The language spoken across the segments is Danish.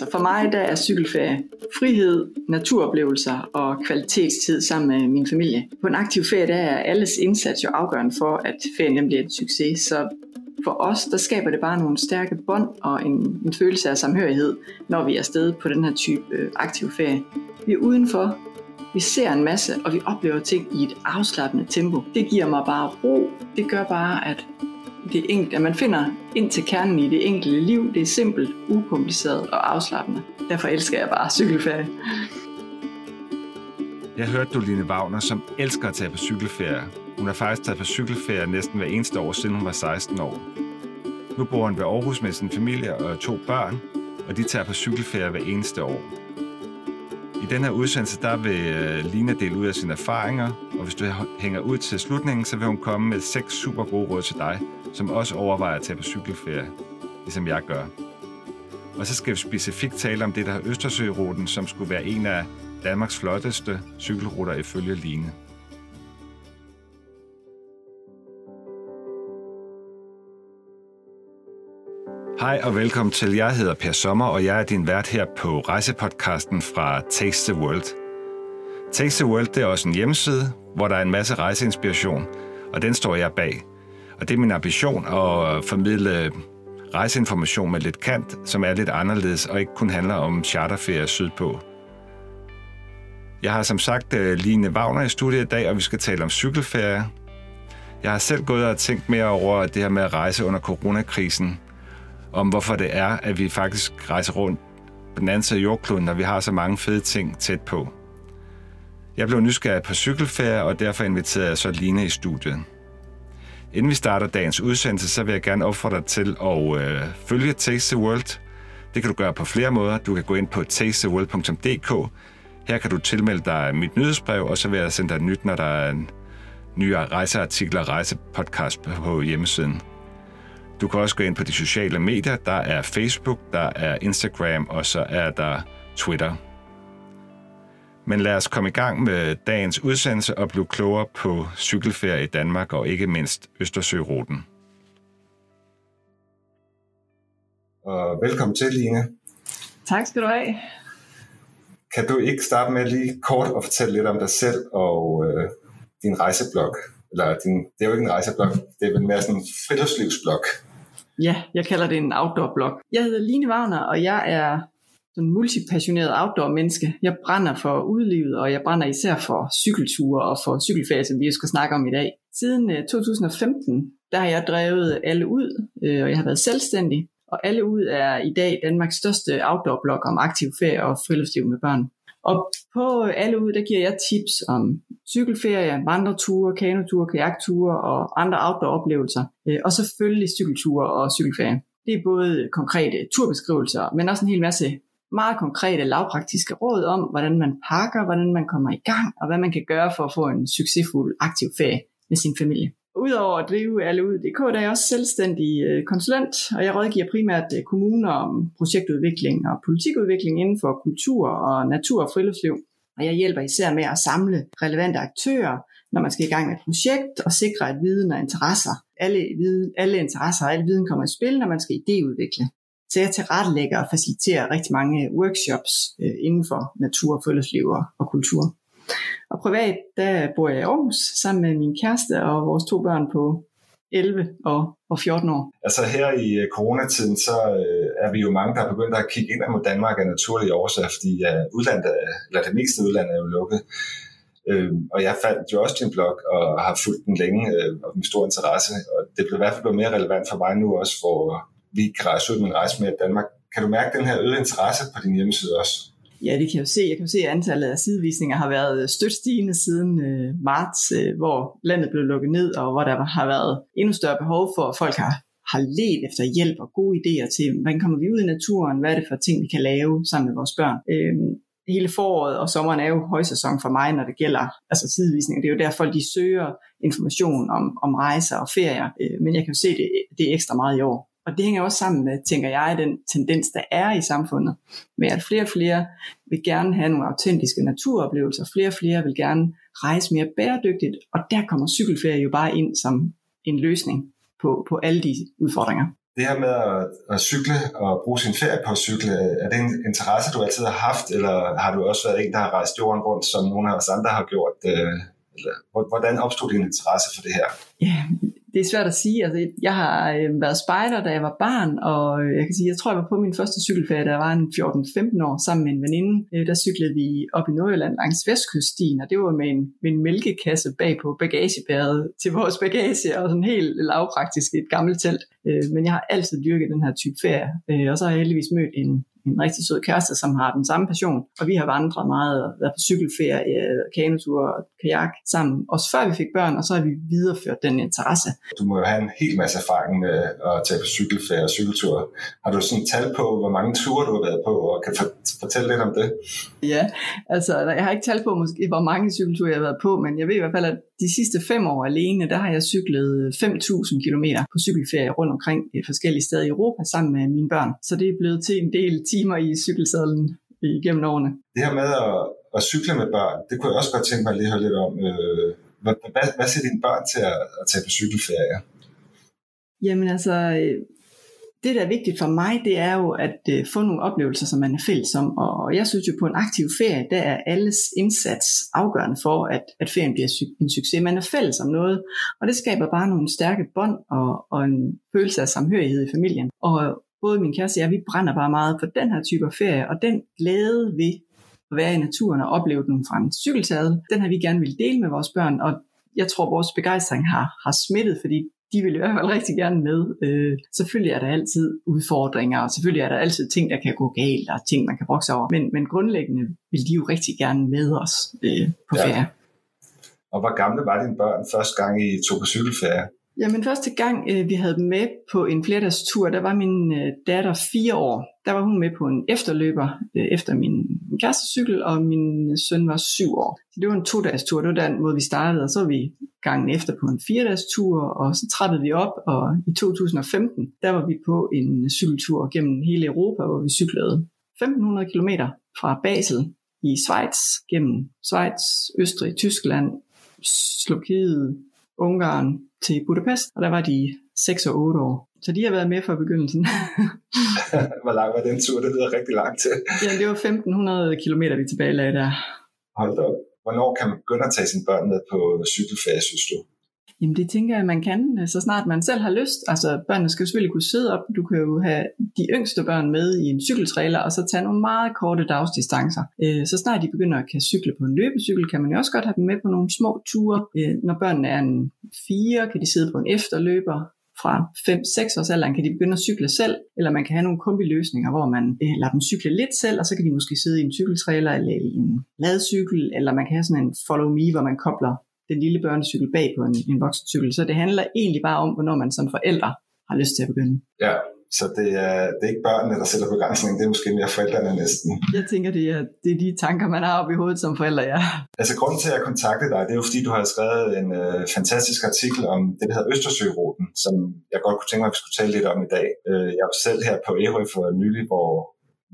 Altså for mig der er cykelferie frihed, naturoplevelser og kvalitetstid sammen med min familie. På en aktiv ferie der er alles indsats jo afgørende for, at ferien bliver en succes. Så for os, der skaber det bare nogle stærke bånd og en, en følelse af samhørighed, når vi er afsted på den her type øh, aktiv ferie. Vi er udenfor, vi ser en masse, og vi oplever ting i et afslappende tempo. Det giver mig bare ro. Det gør bare, at det enkelte, at man finder ind til kernen i det enkelte liv. Det er simpelt, ukompliceret og afslappende. Derfor elsker jeg bare cykelferie. Jeg hørte du, Line Wagner, som elsker at tage på cykelferie. Hun har faktisk taget på cykelferie næsten hver eneste år, siden hun var 16 år. Nu bor hun ved Aarhus med sin familie og to børn, og de tager på cykelferie hver eneste år. I den her udsendelse, der vil øh, Lina dele ud af sine erfaringer, og hvis du hænger ud til slutningen, så vil hun komme med seks super gode råd til dig, som også overvejer at tage på cykelferie, ligesom jeg gør. Og så skal vi specifikt tale om det, der er Østersøruten, som skulle være en af Danmarks flotteste cykelruter ifølge Line. Hej og velkommen til. Jeg hedder Per Sommer, og jeg er din vært her på rejsepodcasten fra Taste the World. Taste the World det er også en hjemmeside, hvor der er en masse rejseinspiration, og den står jeg bag. Og det er min ambition at formidle rejseinformation med lidt kant, som er lidt anderledes og ikke kun handler om charterferie sydpå. Jeg har som sagt øh, Line Wagner i studiet i dag, og vi skal tale om cykelferie. Jeg har selv gået og tænkt mere over det her med at rejse under coronakrisen, om hvorfor det er, at vi faktisk rejser rundt på den anden side af jordkloden, når vi har så mange fede ting tæt på. Jeg blev nysgerrig på cykelferie, og derfor inviterede jeg så Line i studiet. Inden vi starter dagens udsendelse, så vil jeg gerne opfordre dig til at øh, følge Taste the World. Det kan du gøre på flere måder. Du kan gå ind på tastetheworld.dk. Her kan du tilmelde dig mit nyhedsbrev, og så vil jeg sende dig nyt, når der er nye rejseartikler og rejsepodcast på hjemmesiden. Du kan også gå ind på de sociale medier. Der er Facebook, der er Instagram, og så er der Twitter. Men lad os komme i gang med dagens udsendelse og blive klogere på cykelferie i Danmark og ikke mindst Østersøruten. Og velkommen til, Line. Tak skal du have. Kan du ikke starte med lige kort at fortælle lidt om dig selv og øh, din rejseblog? Eller din, det er jo ikke en rejseblog, det er vel mere sådan en friluftslivsblog. Ja, jeg kalder det en outdoor-blog. Jeg hedder Line Wagner, og jeg er sådan multipassioneret outdoor-menneske. Jeg brænder for udlivet, og jeg brænder især for cykelture og for cykelferie, som vi skal snakke om i dag. Siden øh, 2015, der har jeg drevet Alle Ud, øh, og jeg har været selvstændig. Og Alle Ud er i dag Danmarks største outdoor-blog om aktiv ferie og friluftsliv med børn. Og på alle ud, der giver jeg tips om cykelferie, vandreture, kanoture, kajakture og andre outdoor-oplevelser. Øh, og selvfølgelig cykelture og cykelferie. Det er både konkrete turbeskrivelser, men også en hel masse meget konkrete, lavpraktiske råd om, hvordan man pakker, hvordan man kommer i gang, og hvad man kan gøre for at få en succesfuld aktiv ferie med sin familie. Udover at drive alle ud.dk, der er jeg også selvstændig øh, konsulent, og jeg rådgiver primært øh, kommuner om projektudvikling og politikudvikling inden for kultur og natur og friluftsliv. Og jeg hjælper især med at samle relevante aktører, når man skal i gang med et projekt og sikre, at viden og interesser, alle, viden, alle interesser og alle viden kommer i spil, når man skal idéudvikle. Så jeg tilrettelægger og faciliterer rigtig mange øh, workshops øh, inden for natur, friluftsliv og, og kultur. Og privat, der bor jeg i Aarhus sammen med min kæreste og vores to børn på 11 og, og 14 år. Altså her i øh, coronatiden, så øh, er vi jo mange, der er begyndt at kigge ind mod Danmark af naturlige årsager, fordi ja, udlandet, eller det meste udlandet er jo lukket. Øh, og jeg fandt jo også din blog og har fulgt den længe øh, og med stor interesse. Og det blev i hvert fald blevet mere relevant for mig nu også, hvor vi kan rejse ud med en rejse med Danmark. Kan du mærke den her øgede interesse på din hjemmeside også? Ja, det kan jeg jo se. Jeg kan jo se, at antallet af sidevisninger har været øh, stødt stigende siden øh, marts, øh, hvor landet blev lukket ned, og hvor der har været endnu større behov for, at folk har, har let efter hjælp og gode idéer til, hvordan kommer vi ud i naturen, hvad er det for ting, vi kan lave sammen med vores børn. Øh, hele foråret og sommeren er jo højsæson for mig, når det gælder altså sidevisninger. Det er jo der, folk de søger information om, om rejser og ferier, øh, men jeg kan jo se, det, det er ekstra meget i år. Og det hænger også sammen med, tænker jeg, den tendens, der er i samfundet, med at flere og flere vil gerne have nogle autentiske naturoplevelser, flere og flere vil gerne rejse mere bæredygtigt, og der kommer cykelferie jo bare ind som en løsning på, på alle de udfordringer. Det her med at, at cykle og bruge sin ferie på at cykle, er det en interesse, du altid har haft, eller har du også været en, der har rejst jorden rundt, som nogle af os andre har gjort? Øh, hvordan opstod din interesse for det her? Ja, det er svært at sige. Altså, jeg har øh, været spejder, da jeg var barn, og øh, jeg kan sige, jeg tror, jeg var på min første cykelferie, da jeg var en 14-15 år, sammen med en veninde. Øh, der cyklede vi op i Nordjylland langs Vestkyststien, og det var med en, med en mælkekasse bag på bagagebæret til vores bagage, og sådan helt lavpraktisk et gammelt telt. Øh, men jeg har altid dyrket den her type ferie, øh, og så har jeg heldigvis mødt en, en rigtig sød kæreste, som har den samme passion. Og vi har vandret meget og været på cykelferie, kanotur og kajak sammen, også før vi fik børn, og så har vi videreført den interesse. Du må jo have en hel masse erfaring med at tage på cykelferie og cykeltur. Har du sådan tal på, hvor mange ture du har været på, og kan fortælle lidt om det? Ja, altså jeg har ikke tal på, måske, hvor mange cykelture jeg har været på, men jeg ved i hvert fald, at de sidste fem år alene, der har jeg cyklet 5.000 km på cykelferie rundt omkring i forskellige steder i Europa sammen med mine børn. Så det er blevet til en del timer i cykelsadlen igennem årene. Det her med at, at cykle med børn, det kunne jeg også godt tænke mig at lige høre lidt om. Øh, hvad, hvad, hvad siger dine børn til at, at tage på cykelferie? Jamen altså, det, der er vigtigt for mig, det er jo at øh, få nogle oplevelser, som man er fælles om. Og jeg synes jo, på en aktiv ferie, der er alles indsats afgørende for, at, at ferien bliver en succes. Man er fælles om noget, og det skaber bare nogle stærke bånd og, og en følelse af samhørighed i familien. Og både min kæreste og jeg, vi brænder bare meget for den her type ferie, og den glæde ved at være i naturen og opleve den fra en cykeltade, den har vi gerne vil dele med vores børn, og jeg tror, vores begejstring har, har smittet, fordi de vil i hvert fald rigtig gerne med. Øh, selvfølgelig er der altid udfordringer, og selvfølgelig er der altid ting, der kan gå galt, og ting, man kan brokse over. Men, men grundlæggende vil de jo rigtig gerne med os øh, på ja. ferie. Og hvor gamle var dine børn første gang, I tog på cykelferie? Jamen første gang, øh, vi havde dem med på en flerdagstur, der var min øh, datter fire år. Der var hun med på en efterløber øh, efter min, min kærestecykel, og min øh, søn var syv år. Så det var en to-dages tur, det var den måde, vi startede, og så var vi gangen efter på en fire-dages tur, og så trættede vi op, og i 2015, der var vi på en øh, cykeltur gennem hele Europa, hvor vi cyklede 1500 km fra Basel i Schweiz, gennem Schweiz, Østrig, Tyskland, Slovakiet, Ungarn, til Budapest, og der var de 6 og 8 år. Så de har været med fra begyndelsen. Hvor lang var den tur? Det lyder rigtig langt til. ja, det var 1500 km, vi tilbage lagde der. Hold op. Hvornår kan man begynde at tage sine børn med på cykelferie, synes du? Jamen det tænker jeg, man kan, øh, så snart man selv har lyst. Altså børnene skal selvfølgelig kunne sidde op. Du kan jo have de yngste børn med i en cykeltrailer, og så tage nogle meget korte dagsdistancer. Øh, så snart de begynder at kan cykle på en løbecykel, kan man jo også godt have dem med på nogle små ture. Øh, når børnene er en fire, kan de sidde på en efterløber fra 5-6 års alderen kan de begynde at cykle selv, eller man kan have nogle kombiløsninger, hvor man øh, lader dem cykle lidt selv, og så kan de måske sidde i en cykeltrailer eller i en ladcykel, eller man kan have sådan en follow me, hvor man kobler den lille børnecykel bag på en, en voksencykel. Så det handler egentlig bare om, hvornår man som forældre har lyst til at begynde. Ja, så det er, det er ikke børnene, der sætter begrænsning, det er måske mere forældrene næsten. Jeg tænker, det er, det er de tanker, man har oppe i hovedet som forældre, ja. Altså grunden til, at jeg kontaktede dig, det er jo fordi, du har skrevet en øh, fantastisk artikel om det, der hedder Østersøruten, som jeg godt kunne tænke mig, at vi skulle tale lidt om i dag. Øh, jeg var selv her på Ærø for nylig, hvor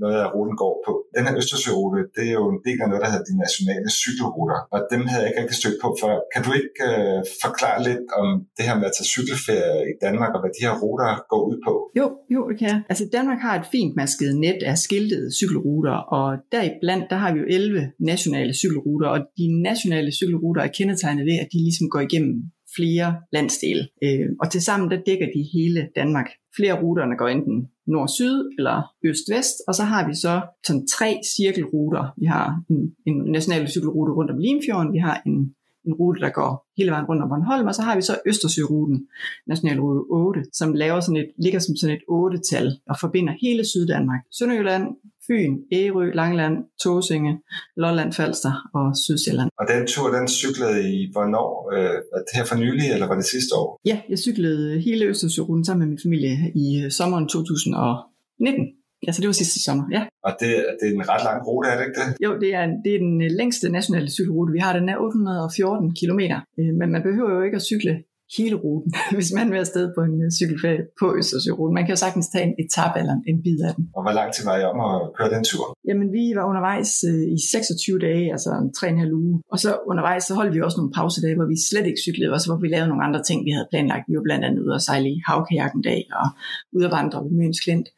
noget af ruten går på. Den her Østersørute, det er jo en del af noget, der hedder de nationale cykelruter, og dem havde jeg ikke rigtig stødt på før. Kan du ikke øh, forklare lidt om det her med at tage cykelferie i Danmark, og hvad de her ruter går ud på? Jo, jo, det kan jeg. Altså Danmark har et fint masket net af skiltede cykelruter, og deriblandt, der har vi jo 11 nationale cykelruter, og de nationale cykelruter er kendetegnet ved, at de ligesom går igennem flere landsdele. Øh, og tilsammen der dækker de hele Danmark. Flere ruterne går enten nord-syd eller øst-vest, og så har vi så sådan tre cirkelruter. Vi har en, en national cykelrute rundt om Limfjorden, vi har en, en rute, der går hele vejen rundt om Bornholm, og så har vi så Østersøruten, nationalrute 8, som laver sådan et, ligger som sådan et 8-tal og forbinder hele Syddanmark. Sønderjylland, Fyn, Ærø, Langland, Tåsinge, Lolland, Falster og Sydsjælland. Og den tur, den cyklede i hvornår? Øh, det her for nylig, eller var det sidste år? Ja, jeg cyklede hele Østersøruten sammen med min familie i sommeren 2019. Ja, så det var sidste sommer, ja. Og det, det er en ret lang rute, er det ikke det? Jo, det er, det er den øh, længste nationale cykelrute, vi har. Den er 814 km, øh, men man behøver jo ikke at cykle hele ruten, hvis man vil afsted på en øh, cykelferie på Østersøruten. Man kan jo sagtens tage en etape eller en bid af den. Og hvor lang tid var I om at køre den tur? Jamen, vi var undervejs øh, i 26 dage, altså en 3,5 uge. Og så undervejs, så holdt vi også nogle pausedage, hvor vi slet ikke cyklede, og så hvor vi lavede nogle andre ting, vi havde planlagt. Vi var blandt andet ude at sejle i havkajakken dag og ude at vandre ved Møns Klint.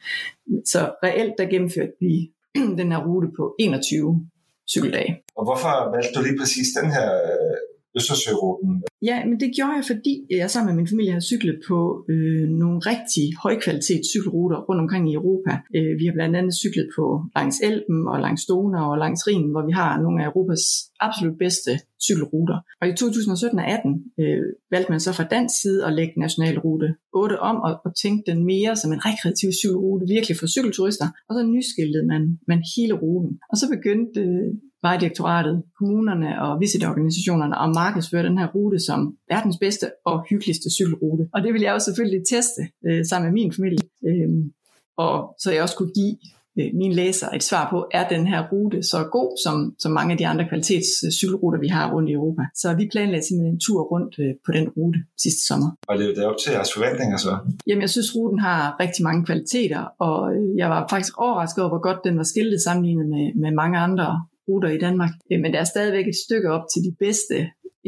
Så reelt, der gennemførte vi den her rute på 21 cykeldage. Og hvorfor valgte du lige præcis den her øh, Østersøruten? Ja, men det gjorde jeg, fordi jeg sammen med min familie har cyklet på øh, nogle rigtig højkvalitets cykelruter rundt omkring i Europa. Øh, vi har blandt andet cyklet på langs Elben og langs Donau og langs Rhinen, hvor vi har nogle af Europas absolut bedste cykelruter. Og i 2017 og 18 øh, valgte man så fra dansk side at lægge nationalrute 8 om og, og tænke den mere som en rekreativ cykelrute, virkelig for cykelturister. Og så nyskiltede man, man hele ruten. Og så begyndte øh, Vejdirektoratet, kommunerne og visitorganisationerne at markedsføre den her rute som verdens bedste og hyggeligste cykelrute. Og det vil jeg også selvfølgelig teste øh, sammen med min familie. Øh, og så jeg også kunne give øh, mine læsere et svar på, er den her rute så god som, som mange af de andre kvalitets cykelruter, vi har rundt i Europa. Så vi planlagde simpelthen en tur rundt øh, på den rute sidste sommer. Og levede det op til jeres forventninger så? Jamen jeg synes, ruten har rigtig mange kvaliteter, og øh, jeg var faktisk overrasket over, hvor godt den var skiltet sammenlignet med, med mange andre ruter i Danmark. Øh, men der er stadigvæk et stykke op til de bedste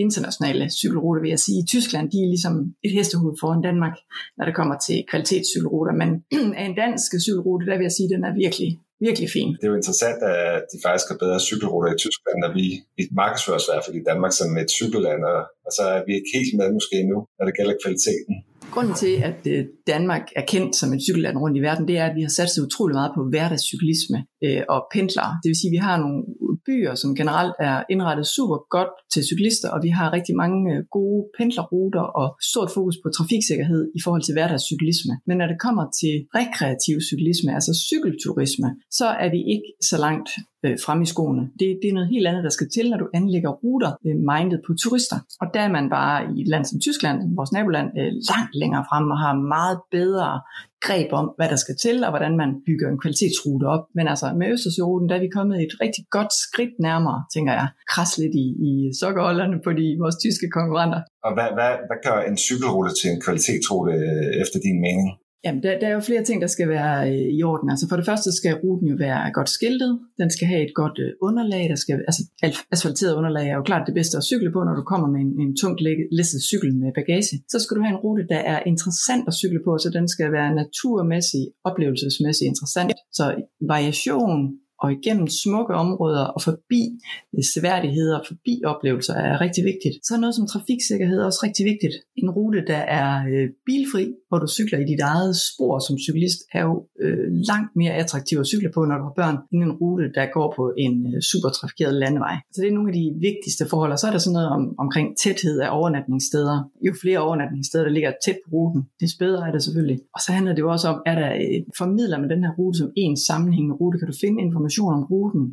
internationale cykelruter, vil jeg sige. I Tyskland, de er ligesom et hestehoved foran Danmark, når det kommer til kvalitetscykelruter. Men af en dansk cykelrute, der vil jeg sige, den er virkelig, virkelig fin. Det er jo interessant, at de faktisk har bedre cykelruter i Tyskland, når vi i markedsføres i hvert fald i Danmark som et cykelland, og så er vi ikke helt med måske endnu, når det gælder kvaliteten. Grunden til, at øh, Danmark er kendt som et cykelland rundt i verden, det er, at vi har sat sig utrolig meget på hverdagscyklisme øh, og pendlere. Det vil sige, at vi har nogle byer, som generelt er indrettet super godt til cyklister, og vi har rigtig mange øh, gode pendlerruter og stort fokus på trafiksikkerhed i forhold til hverdagscyklisme. Men når det kommer til rekreativ cyklisme, altså cykelturisme, så er vi ikke så langt øh, frem i skoene. Det, det er noget helt andet, der skal til, når du anlægger ruter øh, mindet på turister. Og der er man bare i et land som Tyskland, vores naboland, øh, langt længere frem og har meget bedre greb om, hvad der skal til, og hvordan man bygger en kvalitetsrute op. Men altså med Østersøruten, der er vi kommet et rigtig godt skridt nærmere, tænker jeg, kras lidt i, i sokkerholderne på de, vores tyske konkurrenter. Og hvad, hvad, hvad gør en cykelrute til en kvalitetsrute øh, efter din mening? Jamen, der, der er jo flere ting, der skal være øh, i orden. Altså for det første skal ruten jo være godt skiltet. Den skal have et godt øh, underlag. Der skal, altså asfalteret underlag er jo klart det bedste at cykle på, når du kommer med en, en tungt læsset cykel med bagage. Så skal du have en rute, der er interessant at cykle på, så den skal være naturmæssig, oplevelsesmæssig interessant. Så variation, og igennem smukke områder og forbi øh, seværdigheder og forbi oplevelser er rigtig vigtigt. Så er noget som trafiksikkerhed også rigtig vigtigt. En rute, der er øh, bilfri, hvor du cykler i dit eget spor som cyklist, er jo øh, langt mere attraktiv at cykle på, når du har børn, end en rute, der går på en øh, super trafikeret landevej. Så det er nogle af de vigtigste forhold. Og så er der sådan noget om, omkring tæthed af overnatningssteder. Jo flere overnatningssteder, der ligger tæt på ruten, des bedre er det selvfølgelig. Og så handler det jo også om, er der øh, formidler med den her rute som en sammenhængende rute, kan du finde information information om ruten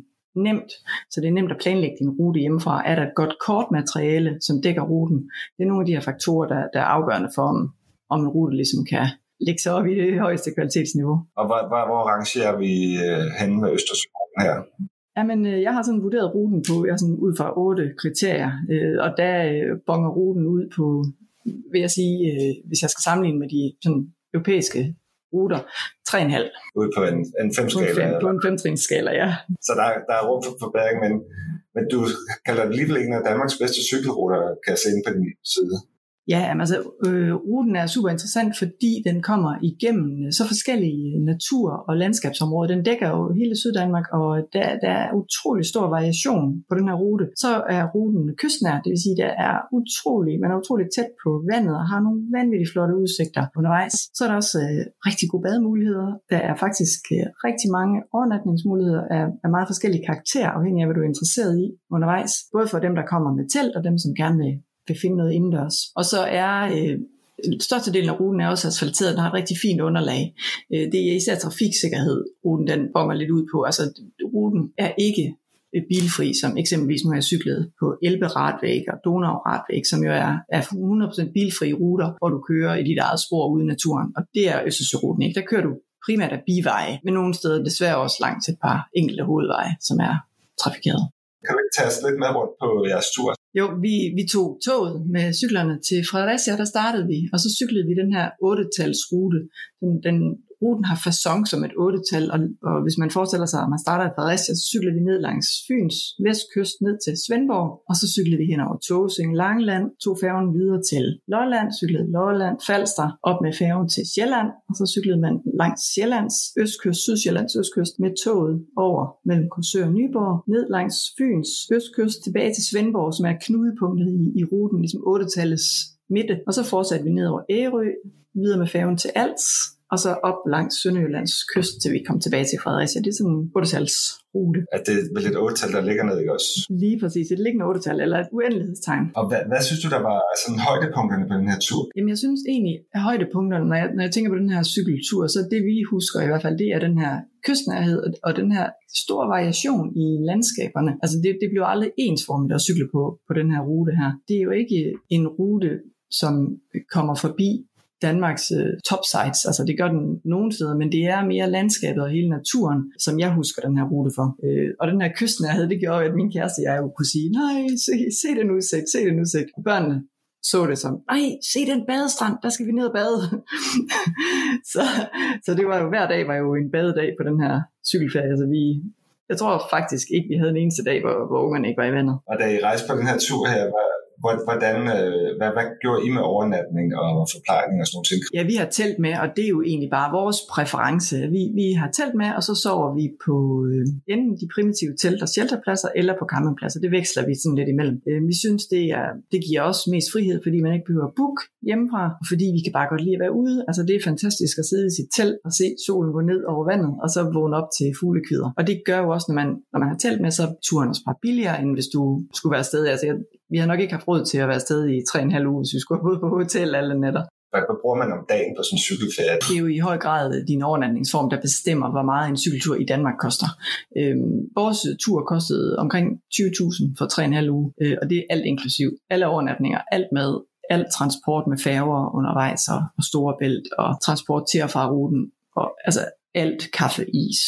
nemt, så det er nemt at planlægge din rute hjemmefra. Er der et godt kortmateriale, som dækker ruten? Det er nogle af de her faktorer, der, der er afgørende for, om, om en rute ligesom kan lægge sig op i det højeste kvalitetsniveau. Og hvor, hvor, hvor rangerer vi øh, henne med Østersøen her? Jamen, øh, jeg har sådan vurderet ruten på, jeg sådan ud fra otte kriterier, øh, og der øh, bonger ruten ud på, vil jeg sige, øh, hvis jeg skal sammenligne med de sådan, europæiske ruter, 3,5. Ude på en, en femskala? På en, fem, skala, ja. Så der, der er rum for forbedring, men, men du kalder det alligevel en af Danmarks bedste cykelruter, kan jeg se ind på din side. Ja, altså øh, ruten er super interessant, fordi den kommer igennem øh, så forskellige øh, natur- og landskabsområder. Den dækker jo hele Syddanmark, og der, der er utrolig stor variation på den her rute. Så er ruten kystnær, det vil sige, der er utrolig, man er utrolig tæt på vandet og har nogle vanvittigt flotte udsigter undervejs. Så er der også øh, rigtig gode bademuligheder. Der er faktisk øh, rigtig mange overnatningsmuligheder af, af meget forskellige karakterer, afhængig af, hvad du er interesseret i undervejs. Både for dem, der kommer med telt, og dem, som gerne vil vil finde noget indendørs. Og så er øh, størstedelen af ruten er også asfalteret, den har et rigtig fint underlag. Øh, det er især trafiksikkerhed, ruten den bonger lidt ud på. Altså ruten er ikke øh, bilfri, som eksempelvis nu har jeg cyklet på Elbe Radvæg og Donau Radvæg, som jo er, er 100% bilfri ruter, hvor du kører i dit eget spor ude i naturen. Og det er Østersøruten ikke. Der kører du primært af biveje, men nogle steder desværre også langt til et par enkelte hovedveje, som er trafikeret. Kan du ikke tage os lidt med rundt på jeres tur? Jo, vi, vi tog toget med cyklerne til Fredericia, der startede vi, og så cyklede vi den her 8-tals rute. Den, den ruten har fasong som et 8-tal, og, og hvis man forestiller sig, at man starter i Fredericia, så cykler vi ned langs Fyns vestkyst ned til Svendborg, og så cyklede vi hen over Tåsing, Langland, tog færgen videre til Lolland, cyklede Lolland, Falster, op med færgen til Sjælland, og så cyklede man langs Sjællands østkyst, Sydsjællands østkyst, med toget over mellem Korsør og Nyborg, ned langs Fyns østkyst, tilbage til Svendborg, som er knudepunktet i, i ruten, ligesom 8-tallets midte, og så fortsatte vi ned over Ærø, videre med færgen til Als, og så op langs Sønderjyllands kyst, til vi kom tilbage til Fredericia. Det er sådan en 8 rute. At det er et 8 der ligger ned, ikke også? Lige præcis, et liggende 8 eller et uendelighedstegn. Og hvad, hvad synes du, der var sådan højdepunkterne på den her tur? Jamen jeg synes egentlig, at højdepunkterne, når jeg, når jeg tænker på den her cykeltur, så det vi husker i hvert fald, det er den her kystnærhed og den her store variation i landskaberne. Altså det, det bliver aldrig ensformigt at cykle på, på den her rute her. Det er jo ikke en rute, som kommer forbi Danmarks øh, top. Altså det gør den nogle steder, men det er mere landskabet og hele naturen, som jeg husker den her rute for. Øh, og den her kystnærhed, det gjorde, at min kæreste og jeg jo kunne sige, nej, se, se den udsigt, se den udsigt. Og børnene så det som, nej, se den badestrand, der skal vi ned og bade. så, så det var jo, hver dag var jo en badedag på den her cykelferie. Altså vi, jeg tror faktisk ikke, vi havde en eneste dag, hvor, hvor ungerne ikke var i vandet. Og da I rejste på den her tur her, var, Hvordan, øh, hvad, hvad gjorde I med overnatning og forplejning og sådan noget? Ja, vi har telt med, og det er jo egentlig bare vores præference. Vi, vi har telt med, og så sover vi på øh, enten de primitive telt- og shelterpladser, eller på campingpladser. Det veksler vi sådan lidt imellem. Øh, vi synes, det, er, det giver os mest frihed, fordi man ikke behøver at book hjemmefra, og fordi vi kan bare godt lide at være ude. Altså det er fantastisk at sidde i sit telt og se solen gå ned over vandet, og så vågne op til fuglekvider. Og det gør jo også, når man, når man har telt med, så turen også bare billigere, end hvis du skulle være afsted. Altså jeg, vi har nok ikke haft råd til at være afsted i 3,5 uger, hvis vi skulle have på hotel alle nætter. Hvad bruger man om dagen på sådan en cykelferie? Det er jo i høj grad din overnatningsform, der bestemmer, hvor meget en cykeltur i Danmark koster. Øhm, vores tur kostede omkring 20.000 for 3,5 uge, øh, og det er alt inklusiv. Alle overnatninger, alt med, alt transport med færger undervejs og, og store bælt, og transport til og fra ruten, og altså alt kaffe, is,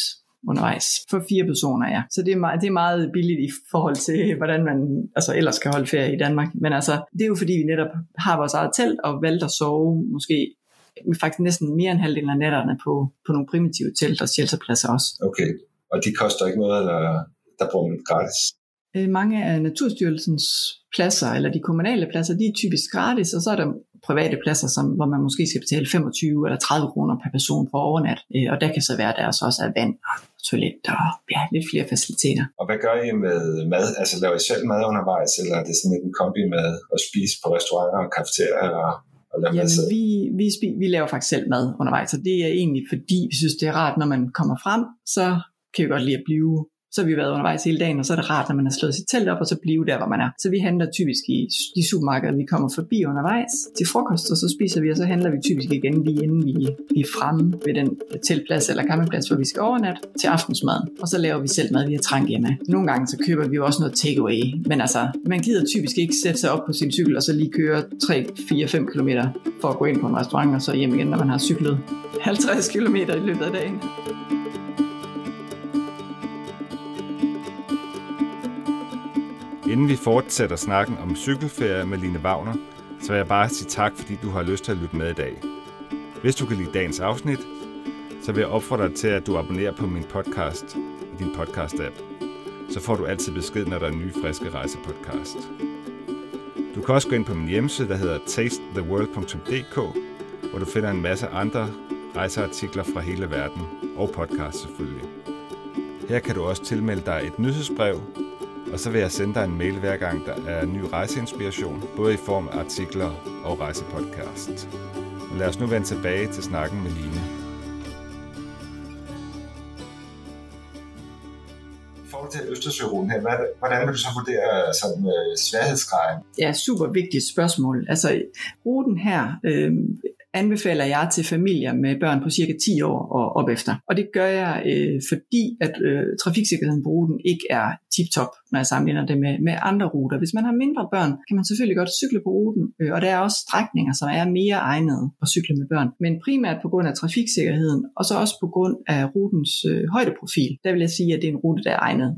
undervejs for fire personer, ja. Så det er, meget, det er meget billigt i forhold til, hvordan man altså, ellers skal holde ferie i Danmark. Men altså, det er jo fordi, vi netop har vores eget telt og valgt at sove måske faktisk næsten mere end halvdelen af nætterne på, på nogle primitive telt og shelterpladser også. Okay, og de koster ikke noget, eller der bruger man gratis? Øh, mange af Naturstyrelsens pladser, eller de kommunale pladser, de er typisk gratis, og så er der private pladser, som, hvor man måske skal betale 25 eller 30 kroner per person for overnat. Øh, og der kan så være, der også er vand og toilet og ja, lidt flere faciliteter. Og hvad gør I med mad? Altså laver I selv mad undervejs, eller er det sådan en kombi med at spise på restauranter og kafeterier, eller Jamen, vi, vi, vi laver faktisk selv mad undervejs, og det er egentlig fordi, vi synes, det er rart, når man kommer frem, så kan vi godt lide at blive så har vi været undervejs hele dagen, og så er det rart, når man har slået sit telt op, og så blive der, hvor man er. Så vi handler typisk i de supermarkeder, vi kommer forbi undervejs til frokost, og så spiser vi, og så handler vi typisk igen lige inden vi, vi er fremme ved den teltplads eller campingplads, hvor vi skal overnatte til aftensmad. Og så laver vi selv mad, vi har trængt hjemme. Nogle gange så køber vi jo også noget takeaway, men altså, man gider typisk ikke sætte sig op på sin cykel, og så lige køre 3, 4, 5 km for at gå ind på en restaurant, og så hjem igen, når man har cyklet 50 km i løbet af dagen. Inden vi fortsætter snakken om cykelferie med Line Wagner, så vil jeg bare sige tak, fordi du har lyst til at lytte med i dag. Hvis du kan lide dagens afsnit, så vil jeg opfordre dig til, at du abonnerer på min podcast i din podcast-app. Så får du altid besked, når der er en ny, friske rejsepodcast. Du kan også gå ind på min hjemmeside, der hedder tastetheworld.dk, hvor du finder en masse andre rejseartikler fra hele verden, og podcast selvfølgelig. Her kan du også tilmelde dig et nyhedsbrev, og så vil jeg sende dig en mail hver gang, der er ny rejseinspiration, både i form af artikler og rejsepodcast. Men lad os nu vende tilbage til snakken med Line. I forhold til Østersøruten her, hvordan vil du så vurdere sådan, øh, sværhedsgraden? Ja, super vigtigt spørgsmål. Altså, ruten her øh, anbefaler jeg til familier med børn på cirka 10 år og op efter. Og det gør jeg, øh, fordi at øh, trafiksikkerheden på ruten ikke er tip-top, når jeg sammenligner det med, med andre ruter. Hvis man har mindre børn, kan man selvfølgelig godt cykle på ruten, øh, og der er også strækninger, som er mere egnede at cykle med børn. Men primært på grund af trafiksikkerheden, og så også på grund af rutens øh, højdeprofil, der vil jeg sige, at det er en rute, der er egnet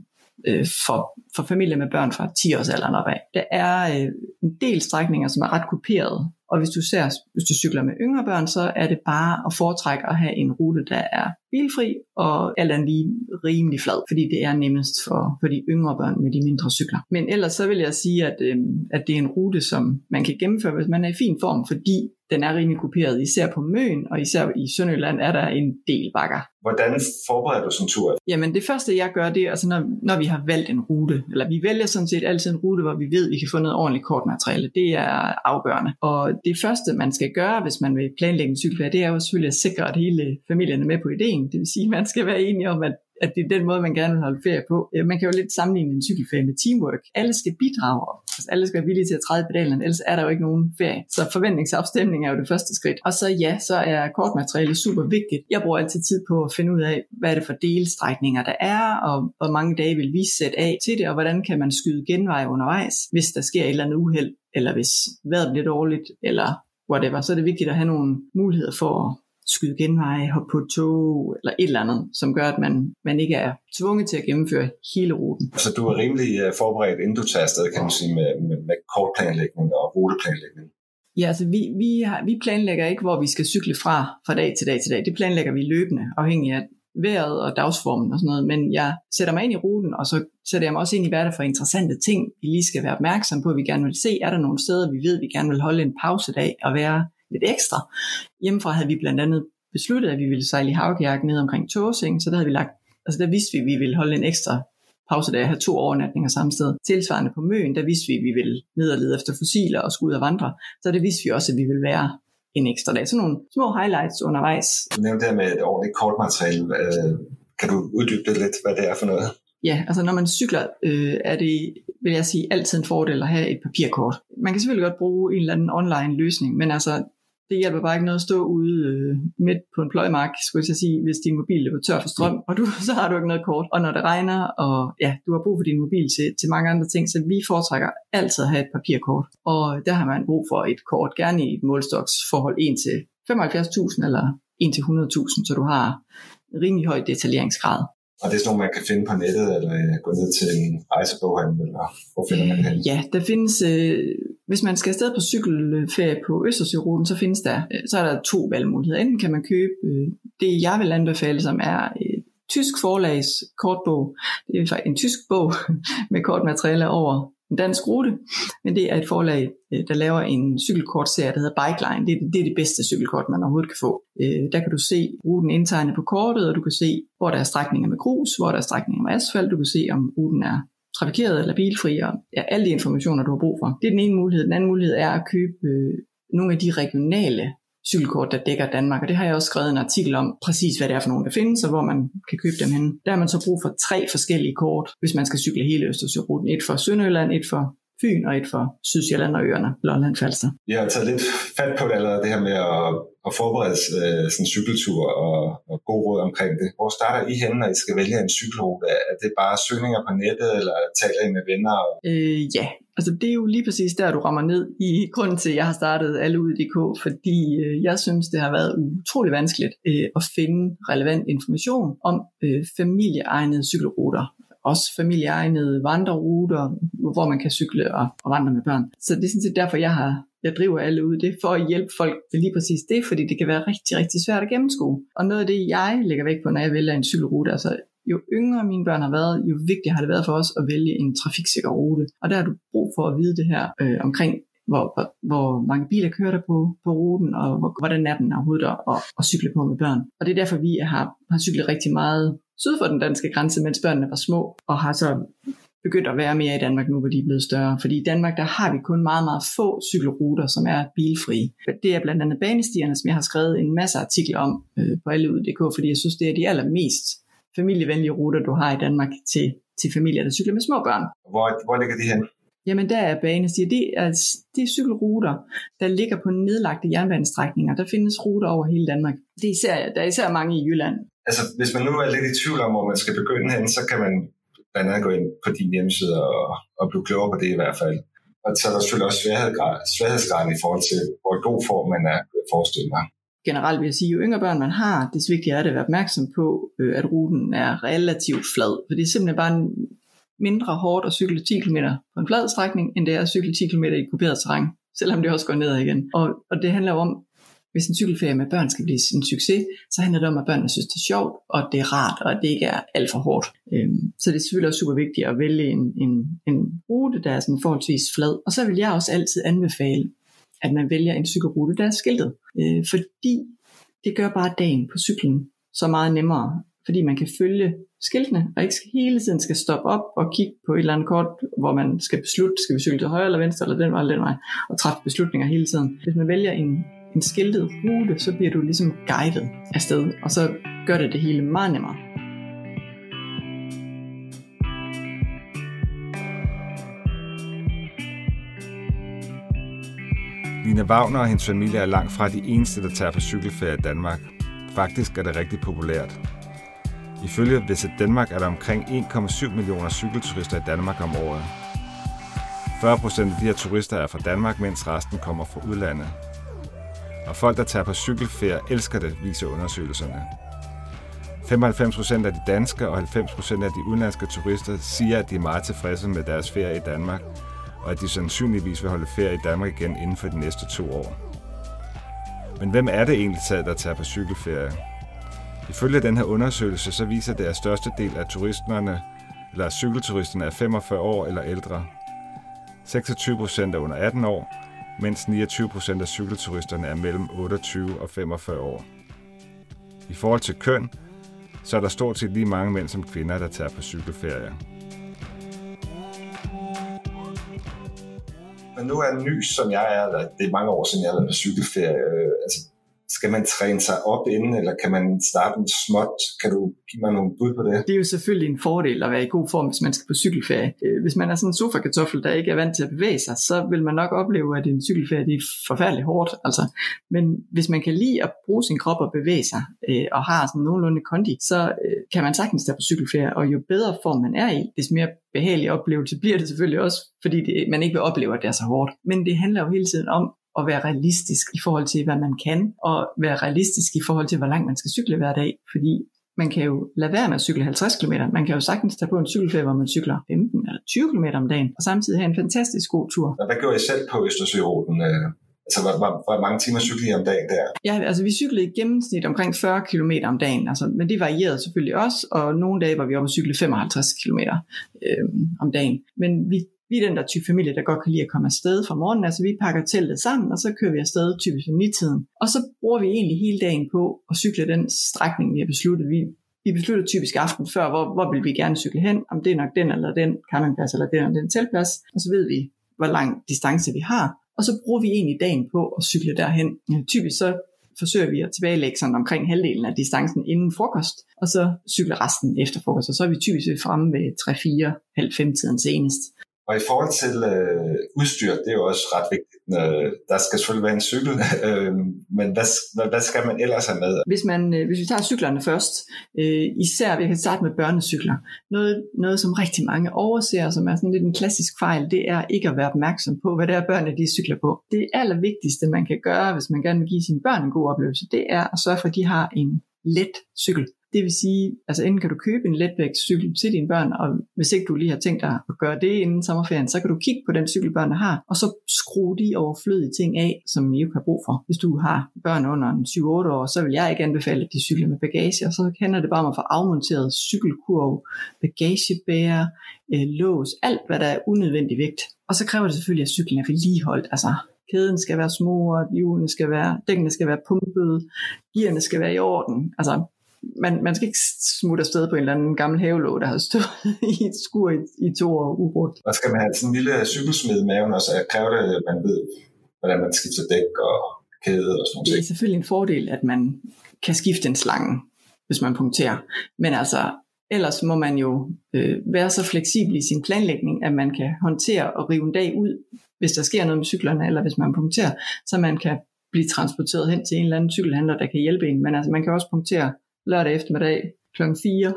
øh, for, for familier med børn fra 10 års alderen opad. Der er øh, en del strækninger, som er ret kuperet, og hvis du ser, hvis du cykler med yngre børn, så er det bare at foretrække at have en rute, der er bilfri og alt andet lige rimelig flad, fordi det er nemmest for, for de yngre børn med de mindre cykler. Men ellers så vil jeg sige, at, øh, at det er en rute, som man kan gennemføre, hvis man er i fin form, fordi den er rimelig kuperet, især på Møn, og især i Sønderjylland er der en del bakker. Hvordan forbereder du sådan en tur? Jamen det første jeg gør, det er, altså når, når vi har valgt en rute, eller vi vælger sådan set altid en rute, hvor vi ved, at vi kan få noget ordentligt kortmateriale. Det er afgørende. Og det første, man skal gøre, hvis man vil planlægge en cykelferie, det er jo selvfølgelig at sikre, at hele familien er med på ideen. Det vil sige, at man skal være enige om, at at det er den måde, man gerne vil holde ferie på. Øh, man kan jo lidt sammenligne en cykelferie med teamwork. Alle skal bidrage, altså alle skal være villige til at træde pedalen, ellers er der jo ikke nogen ferie. Så forventningsafstemning er jo det første skridt. Og så ja, så er kortmateriale super vigtigt. Jeg bruger altid tid på at finde ud af, hvad er det for delstrækninger der er, og hvor mange dage vil vi sætte af til det, og hvordan kan man skyde genvej undervejs, hvis der sker et eller andet uheld, eller hvis vejret bliver dårligt, eller whatever, så er det vigtigt at have nogle muligheder for at skyde genveje, hoppe på et tog eller et eller andet, som gør, at man, man ikke er tvunget til at gennemføre hele ruten. Så du er rimelig øh, forberedt, inden du tager afsted, kan man sige, med, med, med kortplanlægning og ruteplanlægning? Ja, altså vi, vi, har, vi planlægger ikke, hvor vi skal cykle fra, fra dag til dag til dag. Det planlægger vi løbende, afhængig af vejret og dagsformen og sådan noget. Men jeg sætter mig ind i ruten, og så sætter jeg mig også ind i, hvad er det for interessante ting, vi lige skal være opmærksom på, vi gerne vil se. Er der nogle steder, vi ved, vi gerne vil holde en pause dag og være lidt ekstra. Hjemmefra havde vi blandt andet besluttet, at vi ville sejle i havkajak ned omkring Tåsing, så der havde vi lagt, altså der vidste vi, at vi ville holde en ekstra pause, der have to overnatninger samme sted. Tilsvarende på Møen, der vidste vi, at vi ville ned og lede efter fossiler og skulle ud og vandre. Så det vidste vi også, at vi ville være en ekstra dag. Så nogle små highlights undervejs. Du nævnte det med et ordentligt kortmateriale. Øh, kan du uddybe det lidt, hvad det er for noget? Ja, altså når man cykler, øh, er det, vil jeg sige, altid en fordel at have et papirkort. Man kan selvfølgelig godt bruge en eller anden online løsning, men altså det hjælper bare ikke noget at stå ude øh, midt på en pløjmark, skulle jeg sige, hvis din mobil løber tør for strøm, og du, så har du ikke noget kort. Og når det regner, og ja, du har brug for din mobil til, til mange andre ting, så vi foretrækker altid at have et papirkort. Og der har man brug for et kort, gerne i et målstoksforhold 1 til 75.000 eller 1 til 100.000, så du har en rimelig høj detaljeringsgrad. Og det er sådan nogle, man kan finde på nettet, eller øh, gå ned til en rejseboghandel, eller hvor finder man det Ja, der findes, øh, hvis man skal afsted på cykelferie på Østersøruten, så findes der, øh, så er der to valgmuligheder. Enten kan man købe øh, det, jeg vil anbefale, som er et tysk forlags kortbog. Det er en tysk bog med kortmateriale over en dansk rute, men det er et forlag, øh, der laver en cykelkortserie, der hedder Bikeline. Det er, det er det bedste cykelkort, man overhovedet kan få. Øh, der kan du se ruten indtegnet på kortet, og du kan se, hvor der er strækninger med grus, hvor der er strækninger med asfalt. Du kan se, om ruten er trafikeret eller bilfri, og ja, alle de informationer, du har brug for. Det er den ene mulighed. Den anden mulighed er at købe øh, nogle af de regionale cykelkort, der dækker Danmark. Og det har jeg også skrevet en artikel om, præcis hvad det er for nogle, der findes, og hvor man kan købe dem hen. Der har man så brug for tre forskellige kort, hvis man skal cykle hele Østersøruten. Et for Sønderjylland, et for Fyn og et for Sydsjælland og øerne, Lolland Falster. Jeg har taget lidt fat på det allerede, det her med at, at forberede øh, sådan en cykeltur og, og god råd omkring det. Hvor starter I henne, når I skal vælge en cykelrute? Er det bare søgninger på nettet, eller taler I med venner? Øh, ja, altså det er jo lige præcis der, du rammer ned i grunden til, at jeg har startet Alleud.dk, fordi øh, jeg synes, det har været utrolig vanskeligt øh, at finde relevant information om øh, familieegnede cykelruter også familieegnede vandreruter, hvor man kan cykle og, og vandre med børn. Så det er sådan set derfor, jeg har jeg driver alle ud. Det er for at hjælpe folk med lige præcis det, fordi det kan være rigtig, rigtig svært at gennemskue. Og noget af det, jeg lægger væk på, når jeg vælger en cykelrute, altså jo yngre mine børn har været, jo vigtigere har det været for os at vælge en trafiksikker rute. Og der har du brug for at vide det her øh, omkring, hvor, hvor, hvor mange biler kører der på, på ruten, og hvor, hvordan er den overhovedet at, at, at cykle på med børn. Og det er derfor, vi har, har cyklet rigtig meget syd for den danske grænse, mens børnene var små, og har så begyndt at være mere i Danmark nu, hvor de er blevet større. Fordi i Danmark, der har vi kun meget, meget få cykelruter, som er bilfrie. Det er blandt andet banestierne, som jeg har skrevet en masse artikler om øh, på alleud.dk, fordi jeg synes, det er de allermest familievenlige ruter, du har i Danmark til, til familier, der cykler med små børn. Hvor, hvor ligger de hen? Jamen der er banestier. Det er, det er cykelruter, der ligger på nedlagte jernbanestrækninger. Der findes ruter over hele Danmark. Det er især, der er især mange i Jylland. Altså, hvis man nu er lidt i tvivl om, hvor man skal begynde hen, så kan man blandt andet gå ind på din hjemmeside og, og blive klogere på det i hvert fald. Og så er der selvfølgelig også sværhedsgraden i forhold til, hvor god form man er, forestille mig. Generelt vil jeg sige, jo yngre børn man har, det vigtigere er det at være opmærksom på, øh, at ruten er relativt flad. For det er simpelthen bare mindre hårdt at cykle 10 km på en flad strækning, end det er at cykle 10 km i kuperet terræn, selvom det også går ned igen. Og, og det handler om, hvis en cykelferie med børn skal blive en succes, så handler det om, at børnene synes, det er sjovt, og det er rart, og at det ikke er alt for hårdt. Øhm, så det er selvfølgelig også super vigtigt at vælge en, en, en rute, der er sådan forholdsvis flad. Og så vil jeg også altid anbefale, at man vælger en cykelrute, der er skiltet. Øh, fordi det gør bare dagen på cyklen så meget nemmere, fordi man kan følge skiltene, og ikke hele tiden skal stoppe op og kigge på et eller andet kort, hvor man skal beslutte, skal vi cykle til højre eller venstre, eller den vej eller den vej, og træffe beslutninger hele tiden. Hvis man vælger en, en skiltet rute, så bliver du ligesom guidet afsted, og så gør det det hele meget nemmere. Lina Wagner og hendes familie er langt fra de eneste, der tager på cykelferie i Danmark. Faktisk er det rigtig populært. Ifølge Visit Danmark er der omkring 1,7 millioner cykelturister i Danmark om året. 40 procent af de her turister er fra Danmark, mens resten kommer fra udlandet. Og folk, der tager på cykelferie, elsker det, viser undersøgelserne. 95 procent af de danske og 90 procent af de udenlandske turister siger, at de er meget tilfredse med deres ferie i Danmark, og at de sandsynligvis vil holde ferie i Danmark igen inden for de næste to år. Men hvem er det egentlig, der tager på cykelferie? Ifølge den her undersøgelse, så viser det, at største del af turisterne, eller cykelturisterne er 45 år eller ældre. 26 procent er under 18 år, mens 29 procent af cykelturisterne er mellem 28 og 45 år. I forhold til køn, så er der stort set lige mange mænd som kvinder, der tager på cykelferie. Men nu er en ny, som jeg er, det er mange år siden, jeg har været på cykelferie. Øh, altså, skal man træne sig op inden, eller kan man starte en småt? Kan du give mig nogle bud på det? Det er jo selvfølgelig en fordel at være i god form, hvis man skal på cykelferie. Øh, hvis man er sådan en sofa-kartoffel, der ikke er vant til at bevæge sig, så vil man nok opleve, at en cykelferie det er forfærdeligt hårdt. Altså. Men hvis man kan lide at bruge sin krop og bevæge sig, øh, og har sådan nogenlunde kondi, så øh, kan man sagtens tage på cykelferie, og jo bedre form man er i, des mere behagelig oplevelse bliver det selvfølgelig også, fordi det, man ikke vil opleve, at det er så hårdt. Men det handler jo hele tiden om at være realistisk i forhold til, hvad man kan, og være realistisk i forhold til, hvor langt man skal cykle hver dag, fordi man kan jo lade være med at cykle 50 km. Man kan jo sagtens tage på en cykelferie, hvor man cykler 15 eller 20 km om dagen, og samtidig have en fantastisk god tur. Hvad gjorde I selv på Østersøruten? Øh, altså, hvor, hvor, hvor mange timer cyklede I om dagen der? Ja, altså vi cyklede i gennemsnit omkring 40 km om dagen, altså, men det varierede selvfølgelig også, og nogle dage var vi oppe og cykle 55 km øh, om dagen. Men vi vi er den der type familie, der godt kan lide at komme afsted fra morgenen. Altså vi pakker teltet sammen, og så kører vi afsted typisk ved nitiden. Og så bruger vi egentlig hele dagen på at cykle den strækning, vi har besluttet. Vi, vi beslutter typisk aften før, hvor, hvor vil vi gerne cykle hen, om det er nok den eller den campingplads, eller den eller den teltplads. Og så ved vi, hvor lang distance vi har. Og så bruger vi egentlig dagen på at cykle derhen. Typisk så forsøger vi at tilbagelægge sådan omkring halvdelen af distancen inden frokost, og så cykle resten efter frokost, og så er vi typisk fremme ved 3-4, halv 5 tiden senest. Og i forhold til øh, udstyr, det er jo også ret vigtigt. Øh, der skal selvfølgelig være en cykel, øh, men hvad, hvad, hvad skal man ellers have med? Hvis, man, øh, hvis vi tager cyklerne først, øh, især vi kan starte med børnecykler. Noget, noget, som rigtig mange overser, som er sådan lidt en klassisk fejl, det er ikke at være opmærksom på, hvad det er børnene de cykler på. Det allervigtigste, man kan gøre, hvis man gerne vil give sine børn en god oplevelse, det er at sørge for, at de har en let cykel. Det vil sige, altså enten kan du købe en letvægtscykel til dine børn, og hvis ikke du lige har tænkt dig at gøre det inden sommerferien, så kan du kigge på den cykel, børnene har, og så skrue de overflødige ting af, som I ikke har brug for. Hvis du har børn under 7-8 år, så vil jeg ikke anbefale, at de cykler med bagage, og så kender det bare om at få afmonteret cykelkurv, bagagebærer, øh, lås, alt hvad der er unødvendig vægt. Og så kræver det selvfølgelig, at cyklen er vedligeholdt, altså kæden skal være smurt, hjulene skal være, dækkene skal være pumpet, gearne skal være i orden. Altså, man, man skal ikke smutte afsted på en eller anden gammel havelåg, der har stået i et skur i, i to år ubrugt. Og skal man have sådan en lille cykelsmed i maven, og så kræver det, at man ved, hvordan man skifter dæk og kæde og sådan noget. Det er selvfølgelig en fordel, at man kan skifte en slange, hvis man punkterer. Men altså, ellers må man jo øh, være så fleksibel i sin planlægning, at man kan håndtere og rive en dag ud, hvis der sker noget med cyklerne, eller hvis man punkterer, så man kan blive transporteret hen til en eller anden cykelhandler, der kan hjælpe en. Men altså, man kan også punktere lørdag eftermiddag kl. 4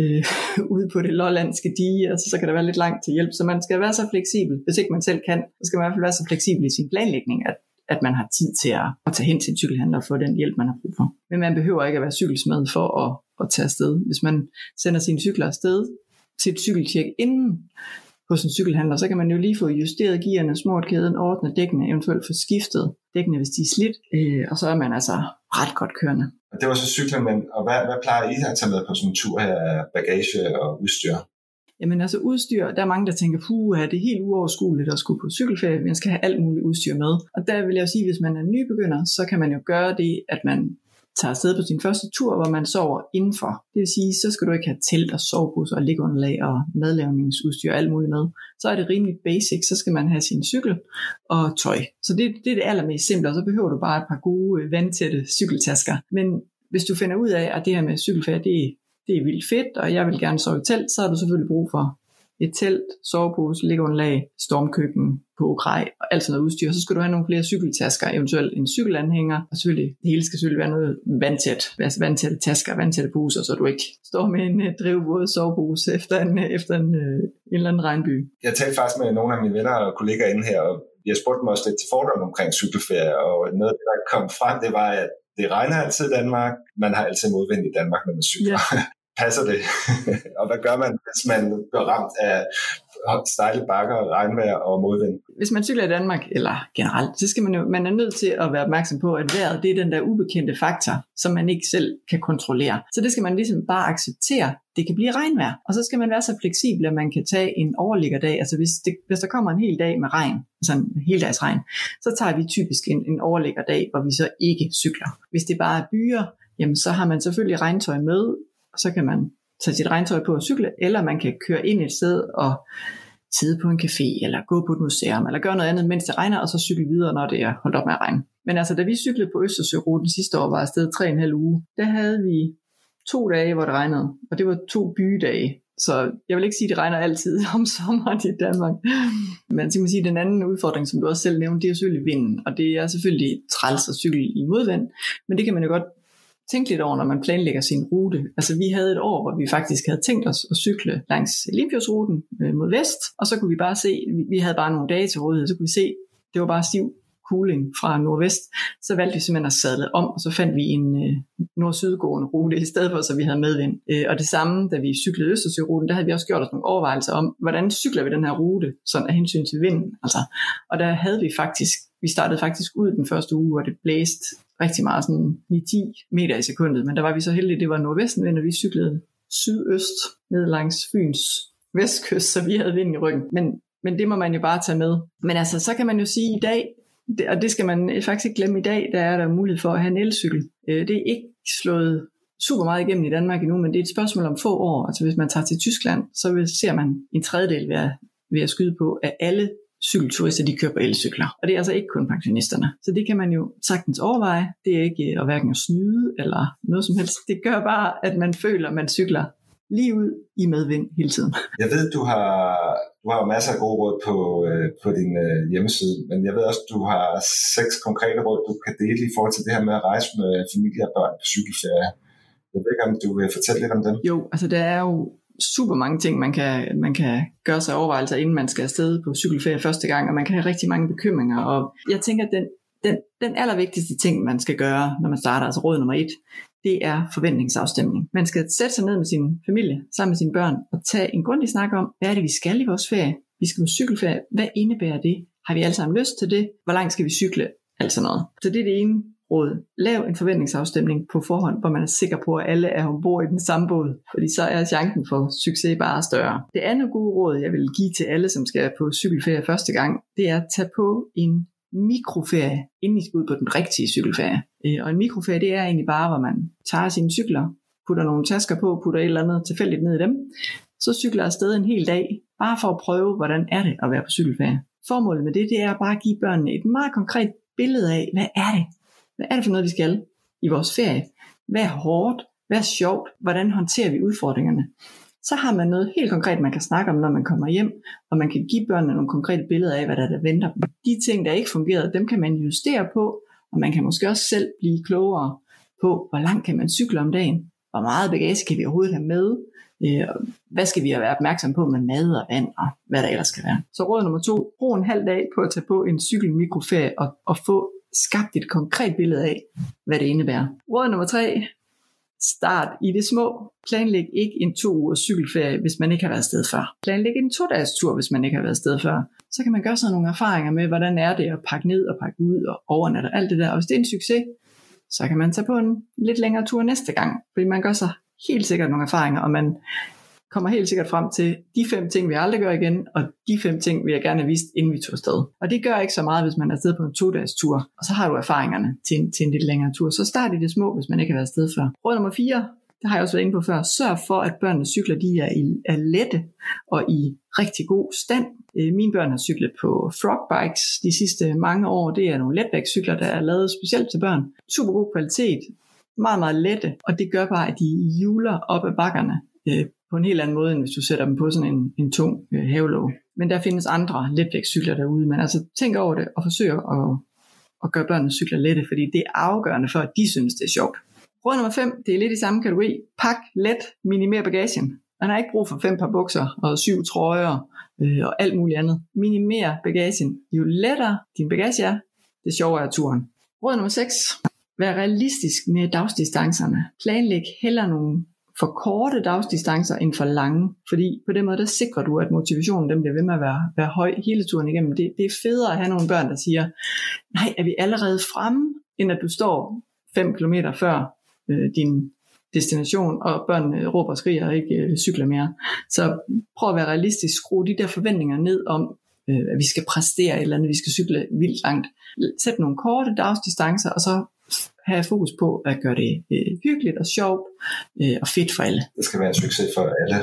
øh, ude på det lollandske dige, altså, så kan der være lidt langt til hjælp. Så man skal være så fleksibel, hvis ikke man selv kan, så skal man i hvert fald være så fleksibel i sin planlægning, at, at man har tid til at, at tage hen til en cykelhandler og få den hjælp, man har brug for. Men man behøver ikke at være cykelsmed for at, at tage afsted. Hvis man sender sine cykler afsted til et cykeltjek inden hos en cykelhandler, så kan man jo lige få justeret gearne, smurt kæden, ordnet dækkene, eventuelt få skiftet dækkene, hvis de er slidt, øh, og så er man altså ret godt kørende. Og det var så cykler, men og hvad, hvad plejer I at tage med på sådan en tur her af bagage og udstyr? Jamen altså udstyr, der er mange, der tænker, puh, er det helt uoverskueligt at skulle på cykelferie, man skal have alt muligt udstyr med. Og der vil jeg jo sige, hvis man er nybegynder, så kan man jo gøre det, at man tager afsted på sin første tur, hvor man sover indenfor. Det vil sige, så skal du ikke have telt og sovepose og liggeunderlag og madlavningsudstyr og alt muligt med. Så er det rimelig basic, så skal man have sin cykel og tøj. Så det, det er det allermest simple, og så behøver du bare et par gode øh, vandtætte cykeltasker. Men hvis du finder ud af, at det her med cykelferie, det, det er vildt fedt, og jeg vil gerne sove i telt, så har du selvfølgelig brug for et telt, sovepose, liggeunderlag, stormkøkken, på grej og alt sådan noget udstyr. Så skal du have nogle flere cykeltasker, eventuelt en cykelanhænger, og selvfølgelig, det hele skal selvfølgelig være noget vandtæt, altså vandtætte tasker, vandtætte poser, så du ikke står med en uh, drivvåd sovepose efter en, uh, efter en, uh, en eller anden regnby. Jeg talte faktisk med nogle af mine venner og kollegaer inde her, og jeg spurgte mig også lidt til fordomme omkring cykelferie, og noget, der kom frem, det var, at det regner altid i Danmark. Man har altid modvind i Danmark, når man cykler. Ja. Passer det? og hvad gør man, hvis man bliver ramt af stejle bakker, regnvejr og modvind. Hvis man cykler i Danmark, eller generelt, så skal man jo, man er nødt til at være opmærksom på, at vejret det er den der ubekendte faktor, som man ikke selv kan kontrollere. Så det skal man ligesom bare acceptere. Det kan blive regnvejr. Og så skal man være så fleksibel, at man kan tage en overliggerdag. Altså hvis, det, hvis der kommer en hel dag med regn, altså en hel dags regn, så tager vi typisk en, en overliggerdag, hvor vi så ikke cykler. Hvis det bare er byer, jamen så har man selvfølgelig regntøj med, og så kan man tage sit regntøj på og cykle, eller man kan køre ind et sted og sidde på en café, eller gå på et museum, eller gøre noget andet, mens det regner, og så cykle videre, når det er holdt op med at regne. Men altså, da vi cyklede på Østersøruten sidste år, var afsted tre en halv uge, der havde vi to dage, hvor det regnede, og det var to bydage. Så jeg vil ikke sige, at det regner altid om sommeren i Danmark. Men så kan man sige, at den anden udfordring, som du også selv nævnte, det er selvfølgelig vinden. Og det er selvfølgelig træls at cykle i modvind. Men det kan man jo godt tænke lidt over, når man planlægger sin rute. Altså vi havde et år, hvor vi faktisk havde tænkt os at cykle langs Limfjordsruten øh, mod vest, og så kunne vi bare se, vi havde bare nogle dage til rådighed, så kunne vi se, det var bare stiv cooling fra nordvest, så valgte vi simpelthen at sadle om, og så fandt vi en øh, nord-sydgående rute i stedet for, så vi havde medvind. Øh, og det samme, da vi cyklede Østersøruten, der havde vi også gjort os nogle overvejelser om, hvordan cykler vi den her rute, sådan af hensyn til vinden. Altså. Og der havde vi faktisk, vi startede faktisk ud den første uge, hvor det blæste rigtig meget, sådan 9-10 meter i sekundet, men der var vi så heldige, det var nordvestenvind, og vi cyklede sydøst ned langs Fyns vestkyst, så vi havde vind i ryggen. Men, men det må man jo bare tage med. Men altså, så kan man jo sige i dag, og det skal man faktisk ikke glemme i dag, der er der mulighed for at have en elcykel. Øh, det er ikke slået super meget igennem i Danmark endnu, men det er et spørgsmål om få år. Altså hvis man tager til Tyskland, så ser man en tredjedel ved at, ved at skyde på, at alle cykelturister, de kører på elcykler. Og det er altså ikke kun pensionisterne. Så det kan man jo sagtens overveje. Det er ikke at hverken at snyde eller noget som helst. Det gør bare, at man føler, at man cykler lige ud i medvind hele tiden. Jeg ved, du har, du har masser af gode råd på, øh, på din øh, hjemmeside, men jeg ved også, du har seks konkrete råd, du kan dele i forhold til det her med at rejse med familie og børn på cykelferie. Jeg ved ikke, om du vil fortælle lidt om dem? Jo, altså der er jo super mange ting, man kan, man kan gøre sig overvejelser, inden man skal afsted på cykelferie første gang, og man kan have rigtig mange bekymringer. Og jeg tænker, at den, den, den allervigtigste ting, man skal gøre, når man starter, altså råd nummer et, det er forventningsafstemning. Man skal sætte sig ned med sin familie, sammen med sine børn, og tage en grundig snak om, hvad er det, vi skal i vores ferie? Vi skal på cykelferie. Hvad indebærer det? Har vi alle sammen lyst til det? Hvor langt skal vi cykle? Alt sådan noget. Så det er det ene råd. Lav en forventningsafstemning på forhånd, hvor man er sikker på, at alle er ombord i den samme båd, fordi så er chancen for succes bare større. Det andet gode råd, jeg vil give til alle, som skal på cykelferie første gang, det er at tage på en mikroferie, inden I skal ud på den rigtige cykelferie. Øh, og en mikroferie, det er egentlig bare, hvor man tager sine cykler, putter nogle tasker på, putter et eller andet tilfældigt ned i dem, så cykler afsted en hel dag, bare for at prøve, hvordan er det at være på cykelferie. Formålet med det, det er bare at give børnene et meget konkret billede af, hvad er det, hvad er det for noget, vi skal i vores ferie? Hvad er hårdt? Hvad er sjovt? Hvordan håndterer vi udfordringerne? Så har man noget helt konkret, man kan snakke om, når man kommer hjem, og man kan give børnene nogle konkrete billeder af, hvad der, der venter dem. De ting, der ikke fungerede, dem kan man justere på, og man kan måske også selv blive klogere på, hvor langt kan man cykle om dagen, hvor meget bagage kan vi overhovedet have med, øh, hvad skal vi være opmærksom på med mad og vand og hvad der ellers skal være. Så råd nummer to, brug en halv dag på at tage på en cykelmikroferie og, og få skabt et konkret billede af, hvad det indebærer. Råd nummer tre, Start i det små. Planlæg ikke en to ugers cykelferie, hvis man ikke har været afsted før. Planlæg en to-dages tur, hvis man ikke har været afsted før. Så kan man gøre sig nogle erfaringer med, hvordan er det at pakke ned og pakke ud og overnatte og alt det der. Og hvis det er en succes, så kan man tage på en lidt længere tur næste gang, fordi man gør sig helt sikkert nogle erfaringer, og man kommer helt sikkert frem til de fem ting, vi aldrig gør igen, og de fem ting, vi jeg gerne have vist, inden vi tog afsted. Og det gør ikke så meget, hvis man er afsted på en to-dages tur, og så har du erfaringerne til en, til en lidt længere tur. Så start i det små, hvis man ikke har været afsted før. Råd nummer 4, det har jeg også været inde på før, sørg for, at børnenes cykler de er, i, er lette og i rigtig god stand. Øh, mine børn har cyklet på frog bikes de sidste mange år. Det er nogle letvægtscykler, der er lavet specielt til børn. Super god kvalitet, meget, meget lette, og det gør bare, at de juler op ad bakkerne øh, på en helt anden måde, end hvis du sætter dem på sådan en, en tung øh, havelov. Men der findes andre letvægtscykler derude, men altså tænk over det og forsøg at, at gøre børnenes cykler lette, fordi det er afgørende for, at de synes, det er sjovt. Råd nummer 5, det er lidt i samme kategori. Pak let, minimer bagagen. Man har ikke brug for fem par bukser og syv trøjer øh, og alt muligt andet. Minimer bagagen. Jo lettere din bagage er, det sjovere er turen. Råd nummer 6. Vær realistisk med dagsdistancerne. Planlæg heller nogle for korte dagsdistancer end for lange, fordi på den måde der sikrer du, at motivationen den bliver ved med at være, være høj hele turen igennem. Det, det er federe at have nogle børn, der siger, nej, er vi allerede fremme, end at du står 5 km før øh, din destination, og børnene råber og skriger og ikke øh, cykler mere. Så prøv at være realistisk, skru de der forventninger ned om, øh, at vi skal præstere et eller andet, vi skal cykle vildt langt. Sæt nogle korte dagsdistancer, og så have fokus på at gøre det øh, hyggeligt og sjovt øh, og fedt for alle. Det skal være en succes for alle,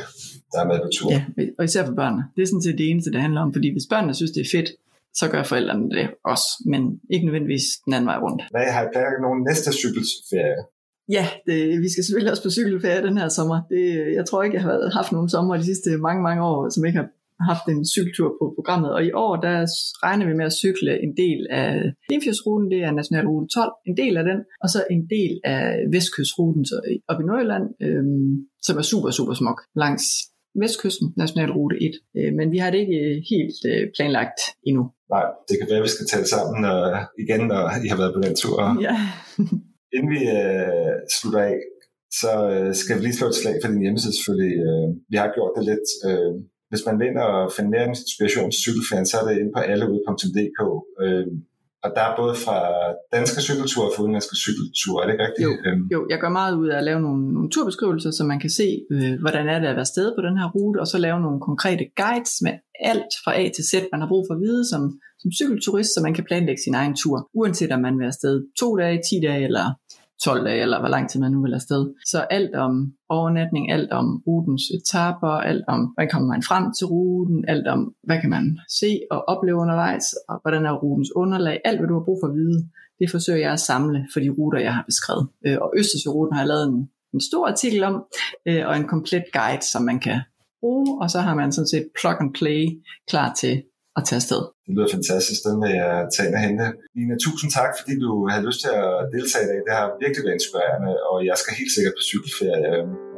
der er med på tur. Ja, og især for børnene. Det er sådan set det eneste, det handler om, fordi hvis børnene synes, det er fedt, så gør forældrene det også, men ikke nødvendigvis den anden vej rundt. Hvad har I planlagt nogen næste cykelferie? Ja, det, vi skal selvfølgelig også på cykelferie den her sommer. Det, jeg tror ikke, jeg har haft nogen sommer de sidste mange, mange år, som ikke har haft en cykeltur på programmet. Og i år, der regner vi med at cykle en del af Limfjordsruten, det er Nationalrute 12, en del af den, og så en del af Vestkystruten så op i Nordjylland, øhm, som er super, super smuk langs Vestkysten, Nationalrute 1. Øh, men vi har det ikke helt øh, planlagt endnu. Nej, det kan være, at vi skal tale sammen når, igen, når I har været på den tur. Ja. Inden vi øh, slutter af, så øh, skal vi lige slå et slag for din hjemmeside selvfølgelig. Øh, vi har gjort det lidt. Øh, hvis man vil ind og finde mere inspiration til cykelferien, så er det inde på alleude.dk. Øh, og der er både fra danske cykelture og fra udenlandske cykelture, er det ikke rigtigt? Jo, øhm. jo, jeg gør meget ud af at lave nogle, nogle turbeskrivelser, så man kan se, øh, hvordan er det at være sted på den her rute, og så lave nogle konkrete guides med alt fra A til Z, man har brug for at vide som, som cykelturist, så man kan planlægge sin egen tur, uanset om man vil afsted to dage, 10 dage eller 12 dage, eller hvor lang tid man nu vil afsted. Så alt om overnatning, alt om rutens etaper, alt om, hvordan kommer man frem til ruten, alt om, hvad kan man se og opleve undervejs, og hvordan er rutens underlag, alt hvad du har brug for at vide, det forsøger jeg at samle for de ruter, jeg har beskrevet. Øh, og Østersøruten har jeg lavet en, en stor artikel om, øh, og en komplet guide, som man kan bruge, og så har man sådan set plug and play klar til at tage afsted. Det lyder fantastisk, den vil jeg tage ind og hente. Line, tusind tak, fordi du havde lyst til at deltage i dag. Det har virkelig været inspirerende, og jeg skal helt sikkert på cykelferie,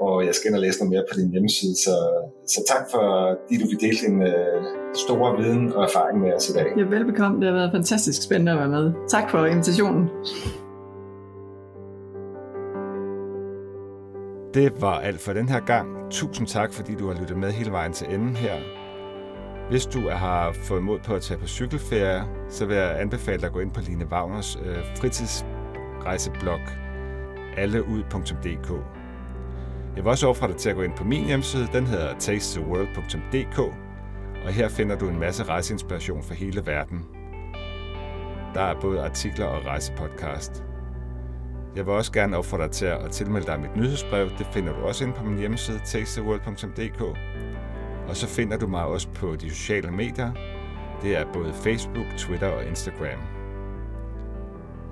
og jeg skal ind og læse noget mere på din hjemmeside. Så, så tak for, at du vil dele din uh, store viden og erfaring med os i dag. Ja, velbekomme. Det har været fantastisk spændende at være med. Tak for invitationen. Det var alt for den her gang. Tusind tak, fordi du har lyttet med hele vejen til enden her. Hvis du har fået mod på at tage på cykelferie, så vil jeg anbefale dig at gå ind på Line Wagners øh, fritidsrejseblog alleud.dk. Jeg vil også opfordre dig til at gå ind på min hjemmeside, den hedder tastetheworld.dk, og her finder du en masse rejseinspiration for hele verden. Der er både artikler og rejsepodcast. Jeg vil også gerne opfordre dig til at tilmelde dig mit nyhedsbrev. Det finder du også inde på min hjemmeside, tastetheworld.dk. Og så finder du mig også på de sociale medier. Det er både Facebook, Twitter og Instagram.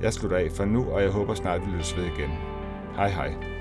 Jeg slutter af for nu, og jeg håber snart, vi lyttes ved igen. Hej hej.